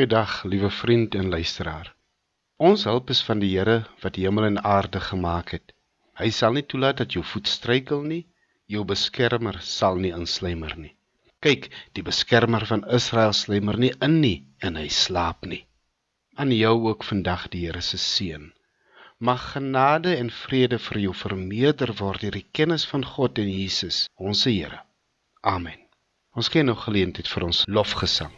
Goeiedag, liewe vriend en luisteraar. Ons hulp is van die Here wat die hemel en aarde gemaak het. Hy sal nie toelaat dat jou voet struikel nie. Jou beskermer sal nie insluimer nie. Kyk, die beskermer van Israel sluimer nie in nie en hy slaap nie. Aan jou ook vandag die Here se seën. Mag genade en vrede vir jou vermeerder word deur die kennis van God en Jesus, ons Here. Amen. Ons ken nog geleentheid vir ons lofgesang.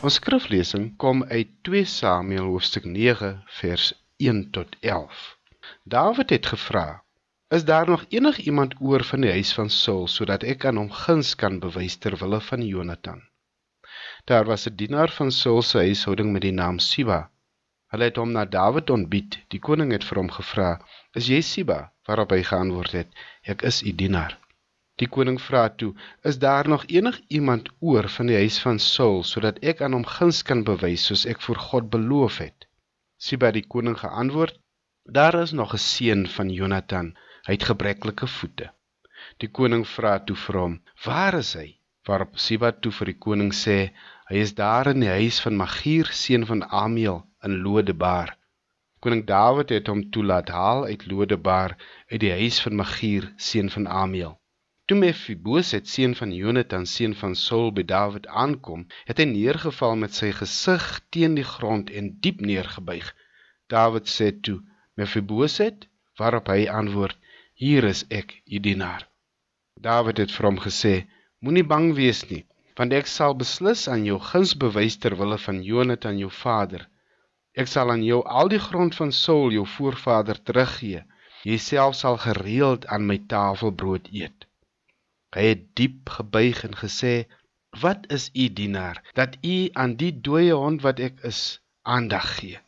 Ons skriflesing kom uit 2 Samuel hoofstuk 9 vers 1 tot 11. Dawid het gevra: "Is daar nog enig iemand oor van die huis van Saul sodat ek aan hom guns kan bewys ter wille van Jonathan?" Daar was 'n dienaar van Saul se huishouding met die naam Siba. Hulle het hom na Dawid ontbied. Die koning het vir hom gevra: "Is jy Siba?" waarop hy geantwoord het: "Ek is u dienaar." Die koning vra toe: "Is daar nog enig iemand oor van die huis van Saul sodat ek aan hom guns kan bewys soos ek vir God beloof het?" Siba die koning geantwoord: "Daar is nog 'n seun van Jonathan, hy het gebreklike voete." Die koning vra toe vir hom: "Waar is hy?" Waarop Siba toe vir die koning sê: "Hy is daar in die huis van Magier, seun van Amiel in Lodebar." Koning Dawid het hom toelaat haal uit Lodebar uit die huis van Magier, seun van Amiel. Toe Mephiboset seun van Jonathan seun van Saul by Dawid aankom, het hy neergeval met sy gesig teen die grond en diep neergebuig. Dawid sê toe: "Mephiboset?" waarop hy antwoord: "Hier is ek, u dienaar." Dawid het vir hom gesê: "Moenie bang wees nie, want ek sal beslis aan jou guns bewys ter wille van Jonathan jou vader. Ek sal aan jou al die grond van Saul jou voorvader teruggee. Jy self sal gereeld aan my tafel brood eet." Hy het diep gebuig en gesê: "Wat is u dienaar dat u aan die dooie hond wat ek is aandag gee?"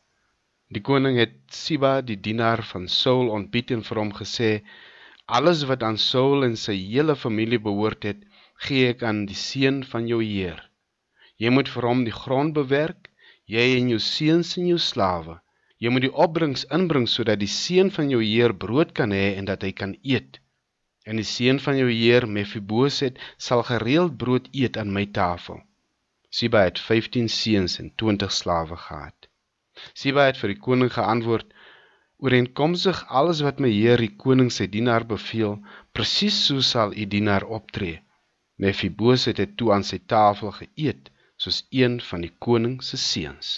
Die koning het Siba, die dienaar van Saul, ontbied en vir hom gesê: "Alles wat aan Saul en sy hele familie behoort het, gee ek aan die seun van jou heer. Jy moet vir hom die grond bewerk, jy en jou seuns en jou slawe. Jy moet die opbrengs inbring sodat die seun van jou heer brood kan hê en dat hy kan eet." En die seun van jou heer Mefiboset sal gereeld brood eet aan my tafel. Siba het 15 seuns en 20 slawe gehad. Siba het vir die koning geantwoord: "Ooreenkomstig alles wat my heer die koning sy dienaar beveel, presies so sal u dienaar optree." Mefiboset het toe aan sy tafel geëet soos een van die koning se seuns.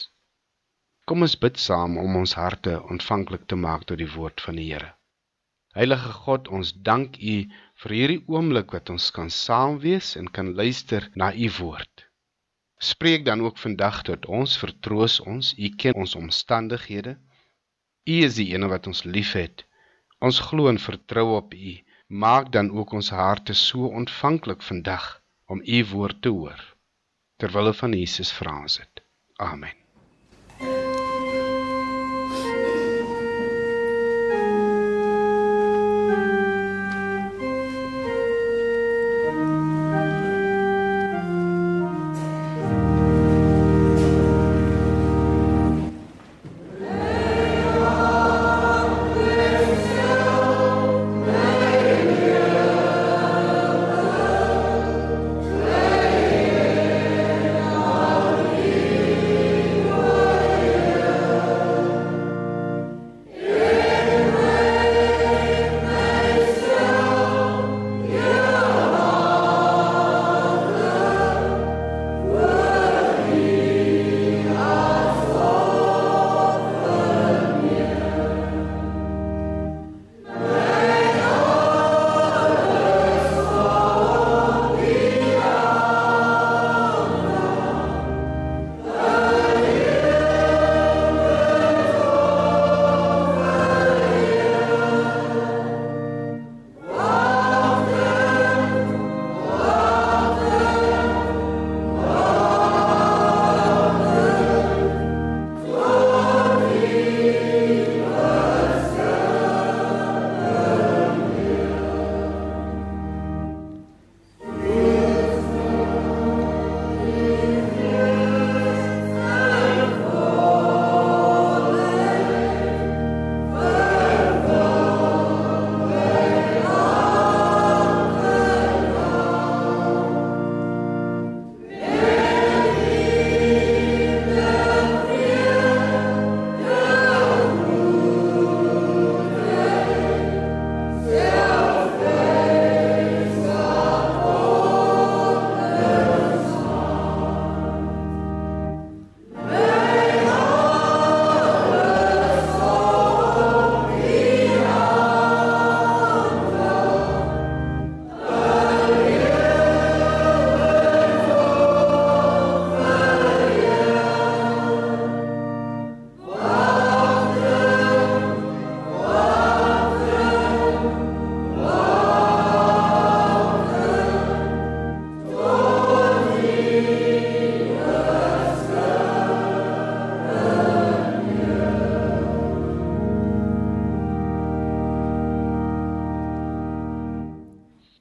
Kom ons bid saam om ons harte ontvanklik te maak tot die woord van die Here. Heilige God, ons dank U vir hierdie oomblik wat ons kan saam wees en kan luister na U woord. Spreek dan ook vandag tot ons, vertroos ons, U ken ons omstandighede. U is die een wat ons liefhet. Ons glo en vertrou op U. Maak dan ook ons harte so ontvanklik vandag om U woord te hoor. Terwille van Jesus vra ons dit. Amen.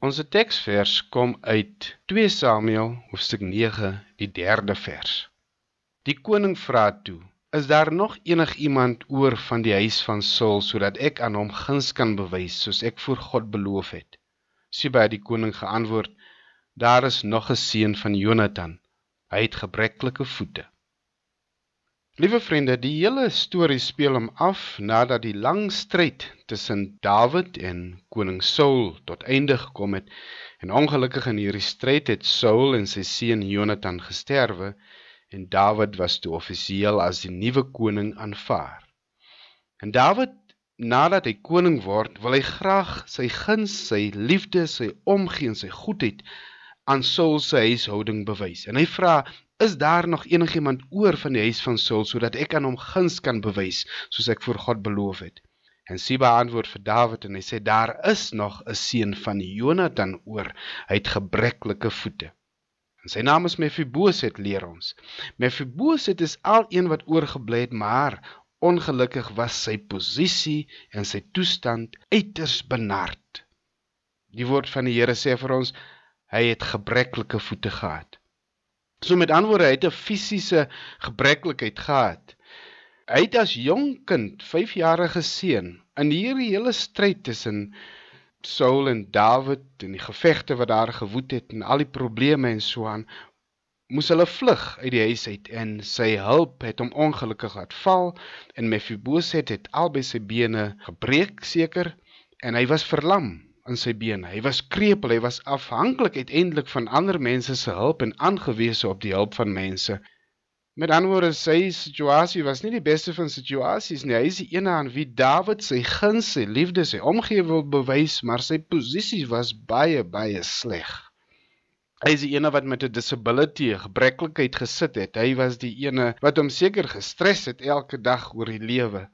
Ons teksvers kom uit 2 Samuel hoofstuk 9 die 3de vers. Die koning vra toe: "Is daar nog enigiemand oor van die huis van Saul sodat ek aan hom guns kan bewys soos ek voor God beloof het?" Siba die koning geantwoord: "Daar is nog 'n seun van Jonathan. Hy het gebreklike voete." Liewe vriende, die hele storie speel hom af nadat die lang stryd tussen Dawid en koning Saul tot einde gekom het. En ongelukkig in hierdie stryd het Saul en sy seun Jonathan gesterwe en Dawid was toe offisieel as die nuwe koning aanvaar. En Dawid, nadat hy koning word, wil hy graag sy guns, sy liefde, sy omgee en sy goedheid aan Saul se huishouding bewys. En hy vra is daar nog enigiemand oor van die huis van Saul sodat ek aan hom guns kan bewys soos ek voor God beloof het. En Siba antwoord vir Dawid en hy sê daar is nog 'n seun van Jonathan oor. Hy het gebreklike voete. En sy naam is Mefiboset leer ons. Mefiboset is al een wat oorgebly het, maar ongelukkig was sy posisie en sy toestand uiters benard. Die woord van die Here sê vir ons hy het gebreklike voete gehad. So met antwoorde hy het 'n fisiese gebreklikheid gehad. Hy het as jong kind, 5-jarige seun, in hierdie hele stryd tussen Saul en Dawid en die gevegte wat daar gewoed het en al die probleme en so aan moes hulle vlug uit die huis uit en sy hulp het hom ongelukkig laat val en Mephibosheth het albei sy bene gebreek seker en hy was verlam in sy bene. Hy was krepeel, hy was afhanklik uiteindelik van ander mense se hulp en aangewese op die hulp van mense. Met ander woorde, sy situasie was nie die beste van situasies nie. Hy is die ene aan wie Dawid sy guns, sy liefde, sy omgee wil bewys, maar sy posisie was baie baie sleg. Hy is die ene wat met 'n disability, 'n gebreklikheid gesit het. Hy was die ene wat hom seker gestres het elke dag oor die lewe.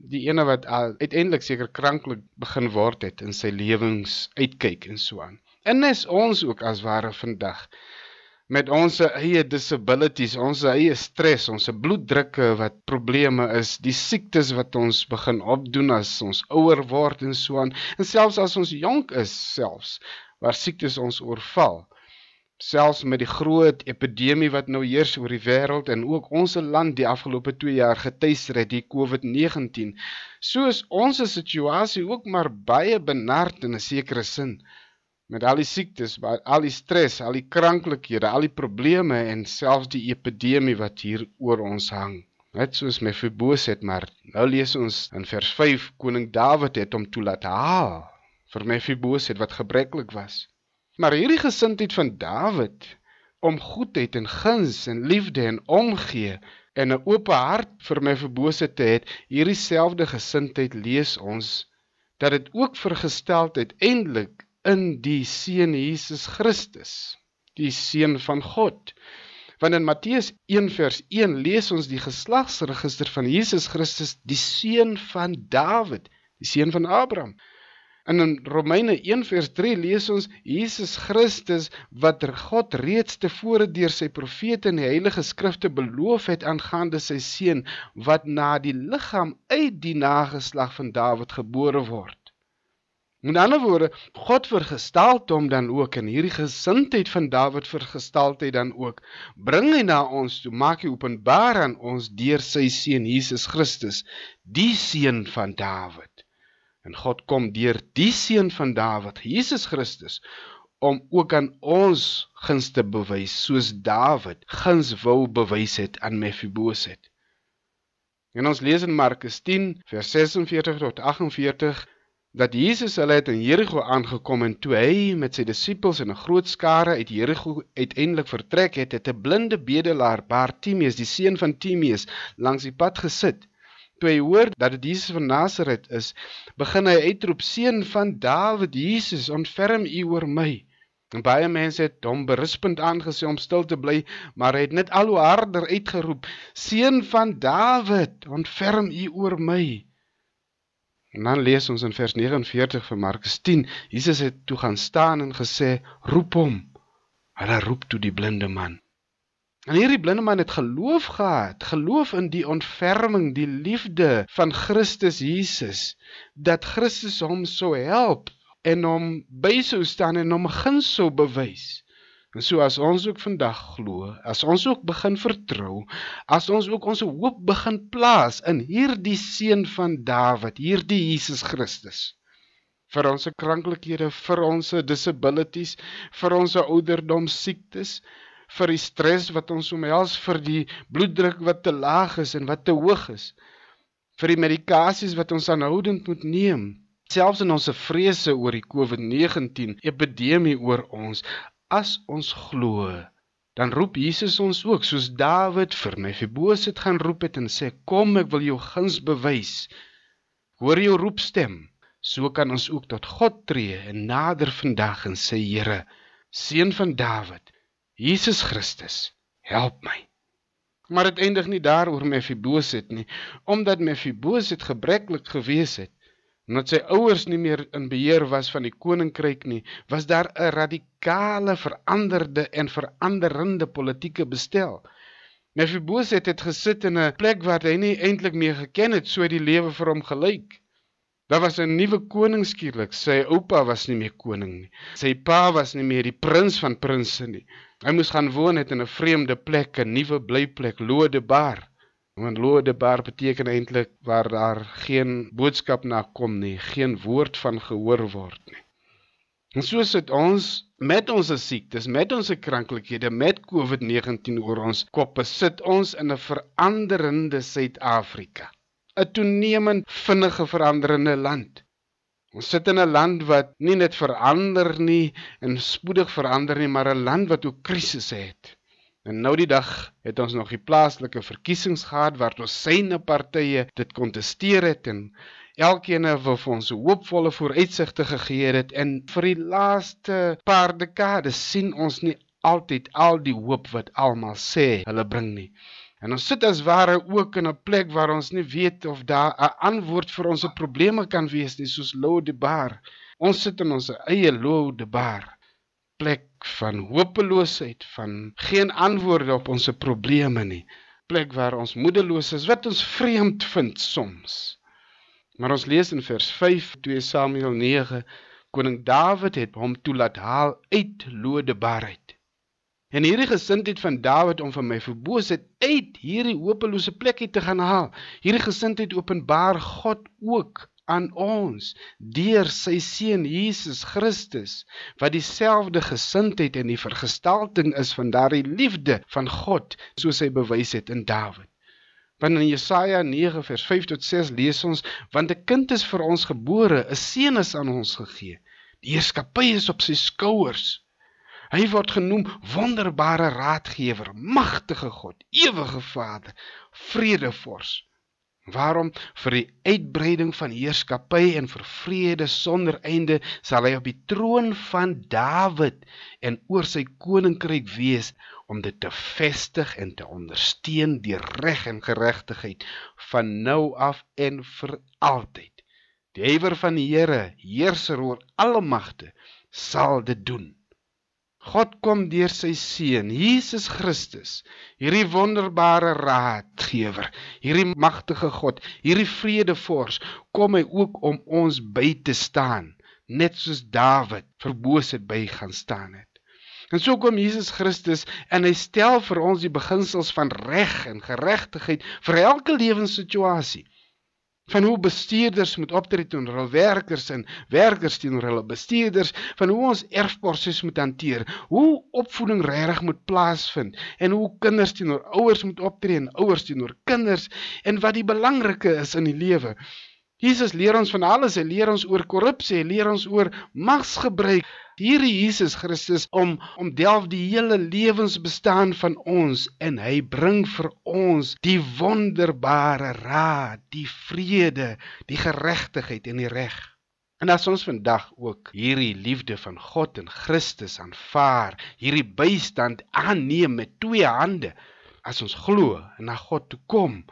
Die ene wat uiteindelik seker kranklik begin word het in sy lewens uitkyk en so aan. En is ons ook as ware vandag met ons eie disabilities, ons eie stres, ons bloeddrukke wat probleme is, die siektes wat ons begin opdoen as ons ouer word en so aan, en selfs as ons jonk is selfs, waar siektes ons oorval, selfs met die groot epidemie wat nou heers oor die wêreld en ook ons land die afgelope 2 jaar getuister het, die COVID-19, so is ons situasie ook maar baie benard in 'n sekere sin, met al die siektes, al die stres, al die kranklikhede, al die probleme en selfs die epidemie wat hier oor ons hang. Net soos Mephibosheth, maar nou lees ons in vers 5 koning Dawid het hom toelaat haal vir Mephibosheth wat gebreklik was. Maar hierdie gesindheid van Dawid om goedheid en guns en liefde en omgee en 'n oop hart vir Mephibosheth te hê, hierdie selfde gesindheid lees ons dat dit ook vergesteldheid eintlik in die seun Jesus Christus, die seun van God. Want in Matteus 1 vers 1 lees ons die geslagsregister van Jesus Christus, die seun van Dawid, die seun van Abraham. En in Romeine 1 vers 3 lees ons Jesus Christus wat God reeds tevore deur sy profete en die heilige skrifte beloof het aangaande sy seun wat na die liggaam uit die nageslag van Dawid gebore word. Met ander woorde, God vergestaal hom dan ook in hierdie gesindheid van Dawid vergestaaldheid dan ook. Bring hy na ons toe, maak hy openbaar aan ons deur sy seun Jesus Christus, die seun van Dawid. En God kom deur die seun van Dawid, Jesus Christus, om ook aan ons guns te bewys soos Dawid guns wou bewys het aan Mephibosheth. En ons lees in Markus 10 vers 46 tot 48 dat Jesus hulle het in Jerigo aangekom en toe hy met sy disippels en 'n groot skare uit Jerigo uiteindelik vertrek het, het 'n blinde bedelaar, Bartimeus, die seun van Timeus, langs die pad gesit. Toe hy hoor dat dit Jesus van Nasaret is, begin hy uitroep: "Seun van Dawid, Jesus, ontferm U oor my." En baie mense het hom berispend aangesien om stil te bly, maar hy het net al hoe harder uitgeroep: "Seun van Dawid, ontferm U oor my." En dan lees ons in vers 49 van Markus 10, Jesus het toe gaan staan en gesê, roep hom. Hulle roep toe die blinde man. En hierdie blinde man het geloof gehad, geloof in die ontferming, die liefde van Christus Jesus, dat Christus hom sou help en hom by sou staan en hom guns sou bewys. En so as ons ook vandag glo, as ons ook begin vertrou, as ons ook ons hoop begin plaas in hierdie seun van Dawid, hierdie Jesus Christus vir ons kranklikhede, vir ons disabilities, vir ons ouderdom siektes, vir die stres wat ons omhels, vir die bloeddruk wat te laag is en wat te hoog is, vir die medikasies wat ons aanhoudend moet neem, selfs in ons vrese oor die COVID-19 epidemie oor ons, as ons glo, dan roep Jesus ons ook soos Dawid vir Mephibosheth gaan roep het en sê kom ek wil jou guns bewys. Hoor jou roepstem. So kan ons ook tot God tree en nader vandag en sê Here, seun van Dawid, Jesus Christus, help my. Maar dit eindig nie daar oor Mephibosheth nie, omdat Mephibosheth gebreklik gewees het omdat sy ouers nie meer in beheer was van die koninkryk nie, was daar 'n radikale veranderde en veranderende politieke bestel. Mephibosheth het gesit in 'n plek waar hy nie eintlik meer geken het, so die lewe vir hom gelyk. Daar was 'n nuwe koning skielik. Sy oupa was nie meer koning nie. Sy pa was nie meer die prins van prinses nie. Hy moes gaan woon het in 'n vreemde plek, 'n nuwe blyplek, Lodebar. Want Lodebar beteken eintlik waar daar geen boodskap na kom nie, geen woord van gehoor word nie. En so sit ons met ons siektes, met ons kranklikhede, met COVID-19 oor ons koppe, sit ons in 'n veranderende Suid-Afrika. 'n Toenemend vinnige veranderende land. Ons sit in 'n land wat nie net verander nie en spoedig verander nie, maar 'n land wat ook krisisse het. En nou die dag het ons nog die plaaslike verkiesings gehad waar ons syne partye dit kontesteer het en elkeen het vir ons hoopvolle vooruitsigte gegee het en vir die laaste paar dekades sien ons nie altyd al die hoop wat almal sê hulle bring nie. En ons sit as ware ook in 'n plek waar ons nie weet of daar 'n antwoord vir ons probleme kan wees nie soos Lodebar. Ons sit in ons eie Lodebar plek van hopeloosheid, van geen antwoorde op ons probleme nie. Plek waar ons moedeloos is, wat ons vreemd vind soms. Maar ons lees in vers 5 2 Samuel 9 koning Dawid het hom toelaat haal uit Lodebar uit. En hierdie gesindheid van Dawid om van my verboosheid uit hierdie hopelose plek uit te gaan haal. Hierdie gesindheid openbaar God ook aan ons deur sy seun Jesus Christus wat dieselfde gesindheid en die vergestalting is van daardie liefde van God soos hy bewys het in Dawid. Want in Jesaja 9 vers 5 tot 6 lees ons want 'n kind is vir ons gebore, 'n seun is aan ons gegee. Die heerskappy is op sy skouers. Hy word genoem wonderbare raadgewer, magtige God, ewige Vader, vredevors. Waarom vir die uitbreiding van heerskappy en vir vrede sonder einde sal hy op die troon van Dawid en oor sy koninkryk wees om dit te vestig en te ondersteun deur reg en geregtigheid van nou af en vir altyd. Die ewer van die Here, heerser oor alle magte, sal dit doen. God kom deur sy seun Jesus Christus, hierdie wonderbare raadgewer, hierdie magtige God, hierdie vredevors, kom hy ook om ons by te staan, net soos Dawid verboos het by gaan staan het. En so kom Jesus Christus en hy stel vir ons die beginsels van reg en geregtigheid vir elke lewenssituasie. Van hoe bestuurders moet optree teenoor hul werkers en werkers teenoor hulle bestuurders, van hoe ons erfproses moet hanteer, hoe opvoeding regtig moet plaasvind en hoe kinders teenoor ouers moet optree en ouers teenoor kinders en wat die belangrike is in die lewe. Jesus leer ons van alles. Hy leer ons oor korrupsie, hy leer ons oor magsgebruik. Hierdie Jesus Christus om om delf die hele lewensbestaan van ons en hy bring vir ons die wonderbare raad, die vrede, die geregtigheid en die reg. En as ons vandag ook hierdie liefde van God en Christus aanvaar, hierdie bystand aanneem met twee hande, as ons glo en na God toe kom,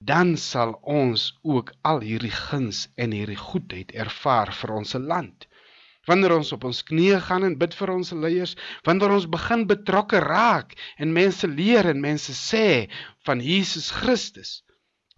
dan sal ons ook al hierdie guns en hierdie goedheid ervaar vir ons land. Wanneer ons op ons knieë gaan en bid vir ons leiers, wanneer ons begin betrokke raak en mense leer en mense sê van Jesus Christus,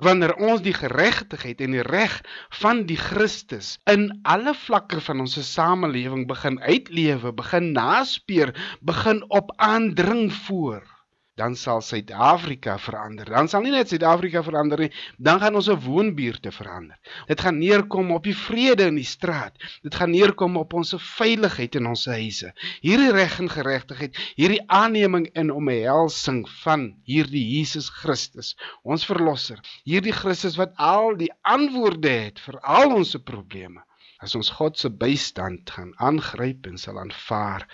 wanneer ons die geregtigheid en die reg van die Christus in alle vlakke van ons samelewing begin uitlewe, begin naspeur, begin op aandring voor dan sal Suid-Afrika verander. Dan sal nie net Suid-Afrika verander nie, dan gaan ons woonbuurte verander. Dit gaan neerkom op die vrede in die straat. Dit gaan neerkom op ons veiligheid in ons huise. Hierdie reg en geregtigheid, hierdie aanneming in omhelsing van hierdie Jesus Christus, ons verlosser. Hierdie Christus wat al die antwoorde het vir al ons probleme. As ons God se bystand gaan aangryp en sal aanvaar,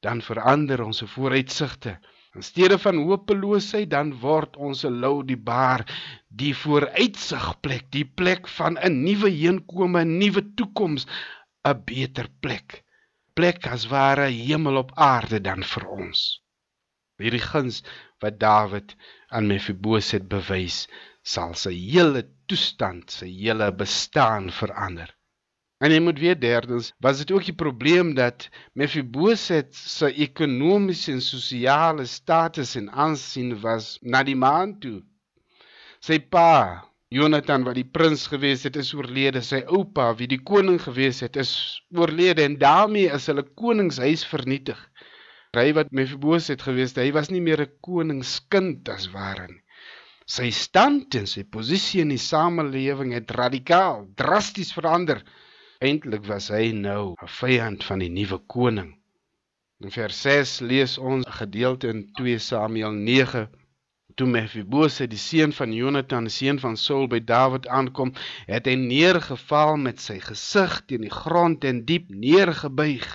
dan verander ons vooruitsigte. In steede van hopeloosheid dan word ons lou die baar die vooruitsigplek, die plek van 'n nuwe heenkome, 'n nuwe toekoms, 'n beter plek. Plek as ware hemel op aarde dan vir ons. Hierdie guns wat Dawid aan Mefiboset bewys, sal sy hele toestand, sy hele bestaan verander. En jy moet weet derdens, was dit ook die probleem dat Mephibosheth se ekonomiese en sosiale status en aansien was na die maan toe. Sy pa, Jonathan wat die prins gewees het, is oorlede. Sy oupa, wie die koning gewees het, is oorlede en daarmee is hulle koningshuis vernietig. Hy wat Mephibosheth gewees het, hy was nie meer 'n koningskind as ware nie. Sy stand en sy posisie in die samelewing het radikaal, drasties verander. Eintlik was hy nou 'n vyand van die nuwe koning. In vers 6 lees ons 'n gedeelte in 2 Samuel 9 Toe Mephibosheth, die seun van Jonathan, die seun van Saul by Dawid aankom, het hy neergeval met sy gesig teen die grond en diep neergebuig.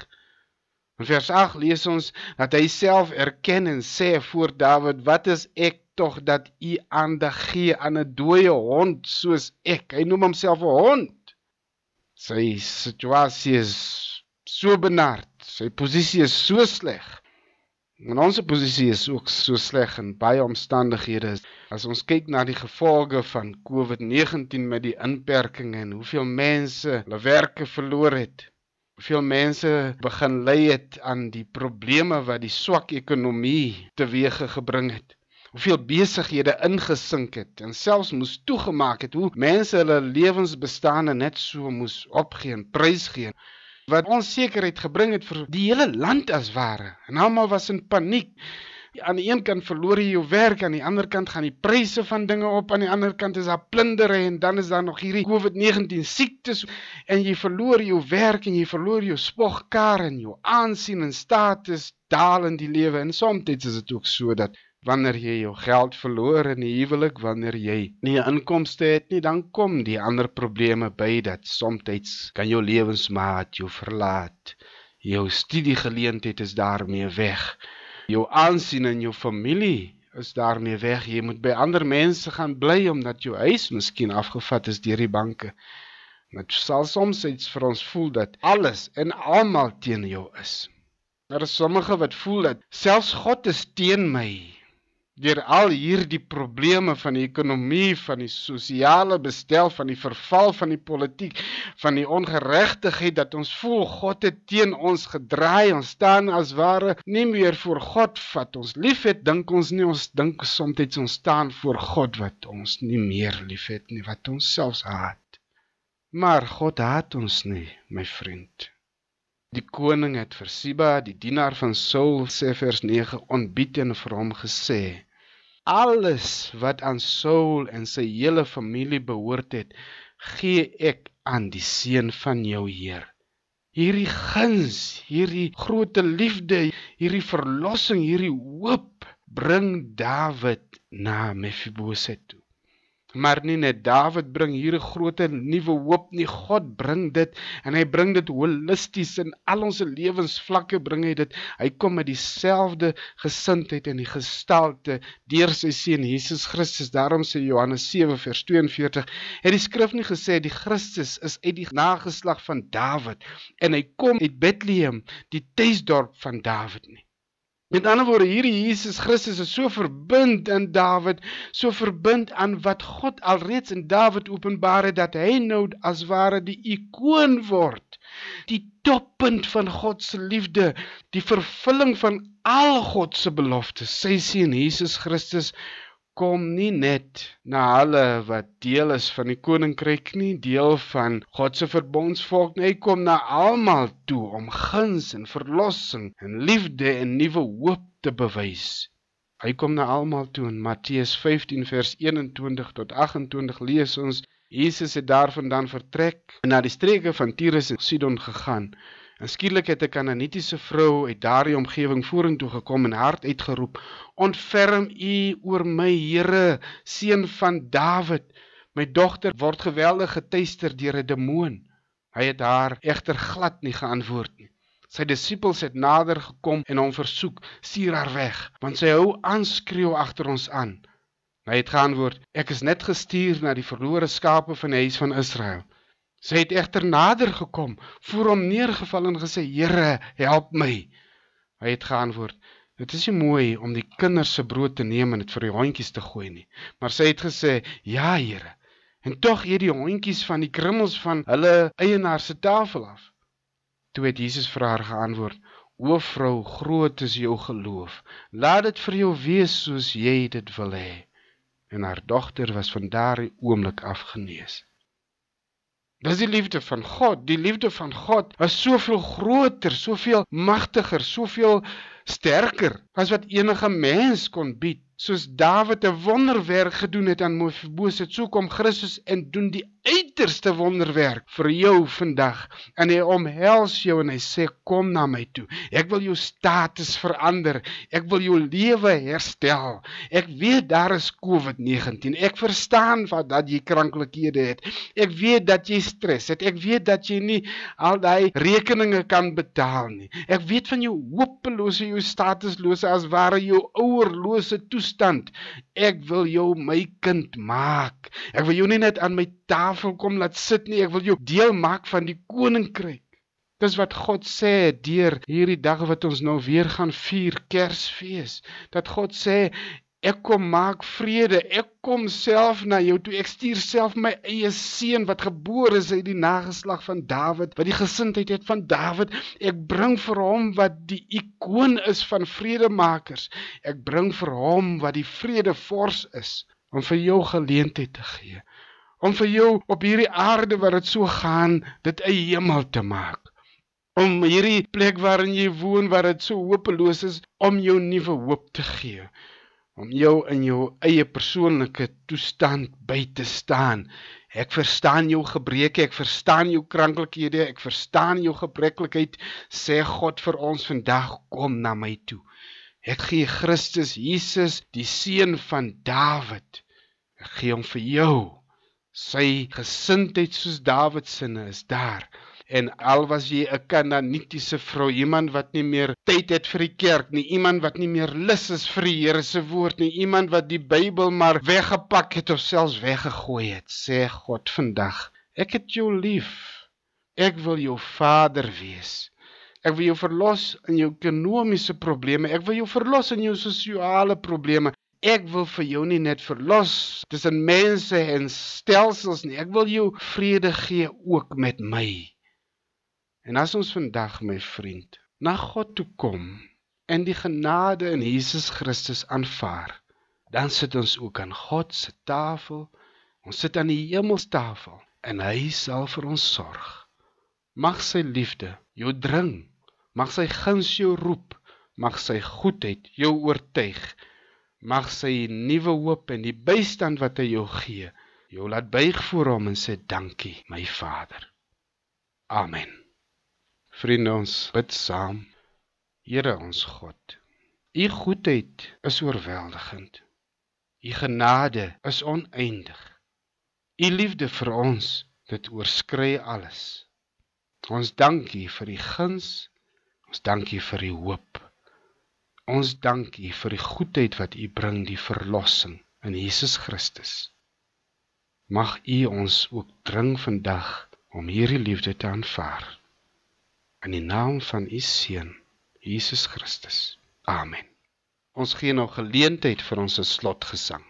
In vers 8 lees ons dat hy self erken en sê voor Dawid: "Wat is ek tog dat u aandag gee aan 'n dooie hond soos ek. Hy noem homself 'n hond. Sy situasie is so benard. Sy posisie is so sleg. En ons posisie is ook so sleg in baie omstandighede. As ons kyk na die gevolge van COVID-19 met die inperkings en hoeveel mense hulle werke verloor het. Hoeveel mense begin ly het aan die probleme wat die swak ekonomie teweeggebring het hoeveel besighede ingesink het en selfs moes toegemaak het hoe mense hulle lewensbestande net so moes opgee en prys gee wat onsekerheid gebring het vir die hele land as ware. En almal was in paniek. Aan die een kant verloor jy jou werk aan die ander kant gaan die pryse van dinge op aan die ander kant is daar plundere en dan is daar nog hierdie COVID-19 siektes en jy verloor jou werk en jy verloor jou spogkar en jou aansien en status daal in die lewe. En soms is dit ook so dat wanneer jy jou geld verloor in die huwelik, wanneer jy nie 'n inkomste het nie, dan kom die ander probleme by dat soms kan jou lewensmaat jou verlaat. Jou studiegeleenthede is daarmee weg. Jou aansien in jou familie is daarmee weg. Jy moet by ander mense gaan bly omdat jou huis miskien afgevat is deur die banke. Dit sal soms iets vir ons voel dat alles en almal teen jou is. Daar is sommige wat voel dat selfs God is teen my deur al hierdie probleme van die ekonomie, van die sosiale bestel, van die verval van die politiek, van die ongeregtigheid dat ons voel God het teen ons gedraai. Ons staan as ware nie meer voor God wat ons liefhet, dink ons nie ons dink soms ons staan voor God wat ons nie meer liefhet nie, wat ons selfs haat. Maar God haat ons nie, my vriend. Die koning het vir Siba, die dienaar van Saul, sê vers 9, ontbied en vir hom gesê: alles wat aan Saul en sy hele familie behoort het, gee ek aan die seun van jou Heer. Hierdie guns, hierdie groote liefde, hierdie verlossing, hierdie hoop bring Dawid na Mephibosheth toe. Maar nie net Dawid bring hier 'n groot nuwe hoop nie. God bring dit en hy bring dit holisties in al ons lewensvlakke bring hy dit. Hy kom met dieselfde gesindheid en die gestalte deur sy seun Jesus Christus. Daarom sê Johannes 7 vers 42, het die skrif nie gesê die Christus is uit die nageslag van Dawid en hy kom uit Bethlehem, die tuisdorp van Dawid nie. Met ander woorde, hierdie Jesus Christus is so verbind aan Dawid, so verbind aan wat God alreeds in Dawid openbaar het dat hy nou as ware die ikoon word, die toppunt van God se liefde, die vervulling van al God se beloftes. Sy seun Jesus Christus kom nie net na hulle wat deel is van die koninkryk nie, deel van God se verbondsvolk nie, hy kom na almal toe om guns en verlossing en liefde en nuwe hoop te bewys. Hy kom na almal toe in Matteus 15 vers 21 tot 28 lees ons Jesus het daarvandaan vertrek en na die streke van Tyrus en Sidon gegaan. En skielik het 'n Kanaanitiese vrou uit daardie omgewing vorentoe gekom en hard uitgeroep: "Ontferm U oor my, Here, seun van Dawid. My dogter word geweldig getuister deur 'n demoon." Hy het haar egter glad nie geantwoord nie. Sy disippels het nader gekom en hom versoek: "Stuur haar weg, want sy hou aan skreeu agter ons aan." Hy het geantwoord: "Ek is net gestuur na die verlore skape van die huis van Israel." Sy het egter nader gekom, voor hom neergeval en gesê: "Here, help my." Hy het geantwoord: "Dit is nie mooi om die kinders se brood te neem en dit vir die hondjies te gooi nie." Maar sy het gesê: "Ja, Here." En tog eet die hondjies van die krummels van hulle eienaar se tafel af. Toe het Jesus vir haar geantwoord: "O vrou, groot is jou geloof. Laat dit vir jou wees soos jy dit wil hê." En haar dogter was van daardie oomblik af genees. Dis die liefde van God. Die liefde van God is soveel groter, soveel magtiger, soveel sterker as wat enige mens kon bied. Soos Dawid 'n wonderwerk gedoen het aan Mefiboseth, so kom Christus en doen die uiterste wonderwerk vir jou vandag. En hy omhels jou en hy sê kom na my toe. Ek wil jou status verander. Ek wil jou lewe herstel. Ek weet daar is COVID-19. Ek verstaan wat dat jy kranklikhede het. Ek weet dat jy stres het. Ek weet dat jy nie al daai rekeninge kan betaal nie. Ek weet van jou hopelose, jou statuslose as ware jou ouerlose toestand. Ek wil jou my kind maak. Ek wil jou nie net aan my tafel kom laat sit nie. Ek wil jou deel maak van die koninkryk. Dis wat God sê deur hierdie dag wat ons nou weer gaan vier Kersfees. Dat God sê ek kom maak vrede. Ek kom self na jou toe. Ek stuur self my eie seun wat gebore is uit die nageslag van Dawid, wat die gesindheid het van Dawid. Ek bring vir hom wat die ikoon is van vredemakers. Ek bring vir hom wat die vredevors is om vir jou geleentheid te gee om vir jou op hierdie aarde waar dit so gaan, dit 'n hemel te maak. Om hierdie plek waarin jy woon waar dit so hopeloos is, om jou nuwe hoop te gee. Om jou in jou eie persoonlike toestand by te staan. Ek verstaan jou gebreke, ek verstaan jou kranklikhede, ek verstaan jou gebreklikheid, sê God vir ons vandag, kom na my toe. Ek gee Christus Jesus, die seun van Dawid. Ek gee hom vir jou. Sy gesindheid soos Dawid se is daar. En al was jy 'n kananitiese vrou, iemand wat nie meer tyd het vir die kerk nie, iemand wat nie meer lus is vir die Here se woord nie, iemand wat die Bybel maar weggepak het of selfs weggegooi het, sê God vandag, ek het jou lief. Ek wil jou vader wees. Ek wil jou verlos in jou ekonomiese probleme. Ek wil jou verlos in jou sosiale probleme. Ek wil vir jou nie net verlos tussen mense en stelsels nie. Ek wil jou vrede gee ook met my. En as ons vandag, my vriend, na God toe kom en die genade in Jesus Christus aanvaar, dan sit ons ook aan God se tafel. Ons sit aan die hemelstafel en hy sal vir ons sorg. Mag sy liefde jou dring. Mag sy guns jou roep. Mag sy goedheid jou oortuig mag sy nuwe hoop en die bystand wat hy jou gee, jou laat buig voor hom en sê dankie, my Vader. Amen. Vriende ons bid saam. Here ons God, u goedheid is oorweldigend. U genade is oneindig. U liefde vir ons, dit oorskry alles. Ons dankie vir die guns. Ons dankie vir die hoop. Ons dank U vir die goedheid wat U bring, die verlossing in Jesus Christus. Mag U ons ook dring vandag om hierdie liefde te aanvaar. In die naam van U seun, Jesus Christus. Amen. Ons gee nou geleentheid vir ons slotgesang.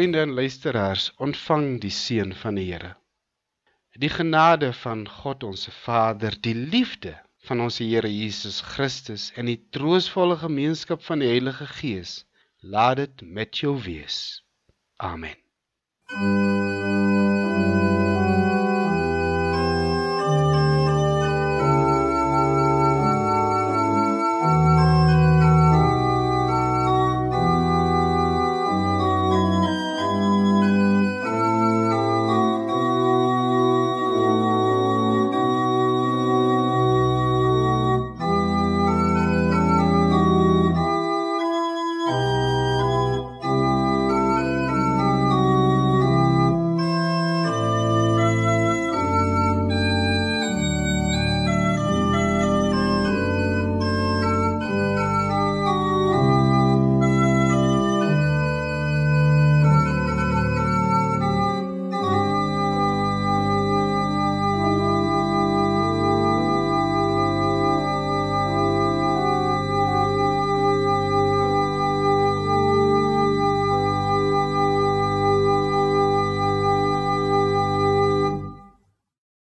Vriende en luisteraars, ontvang die seën van die Here. Die genade van God ons Vader, die liefde van ons Here Jesus Christus en die troostvolle gemeenskap van die Heilige Gees, laat dit met jou wees. Amen.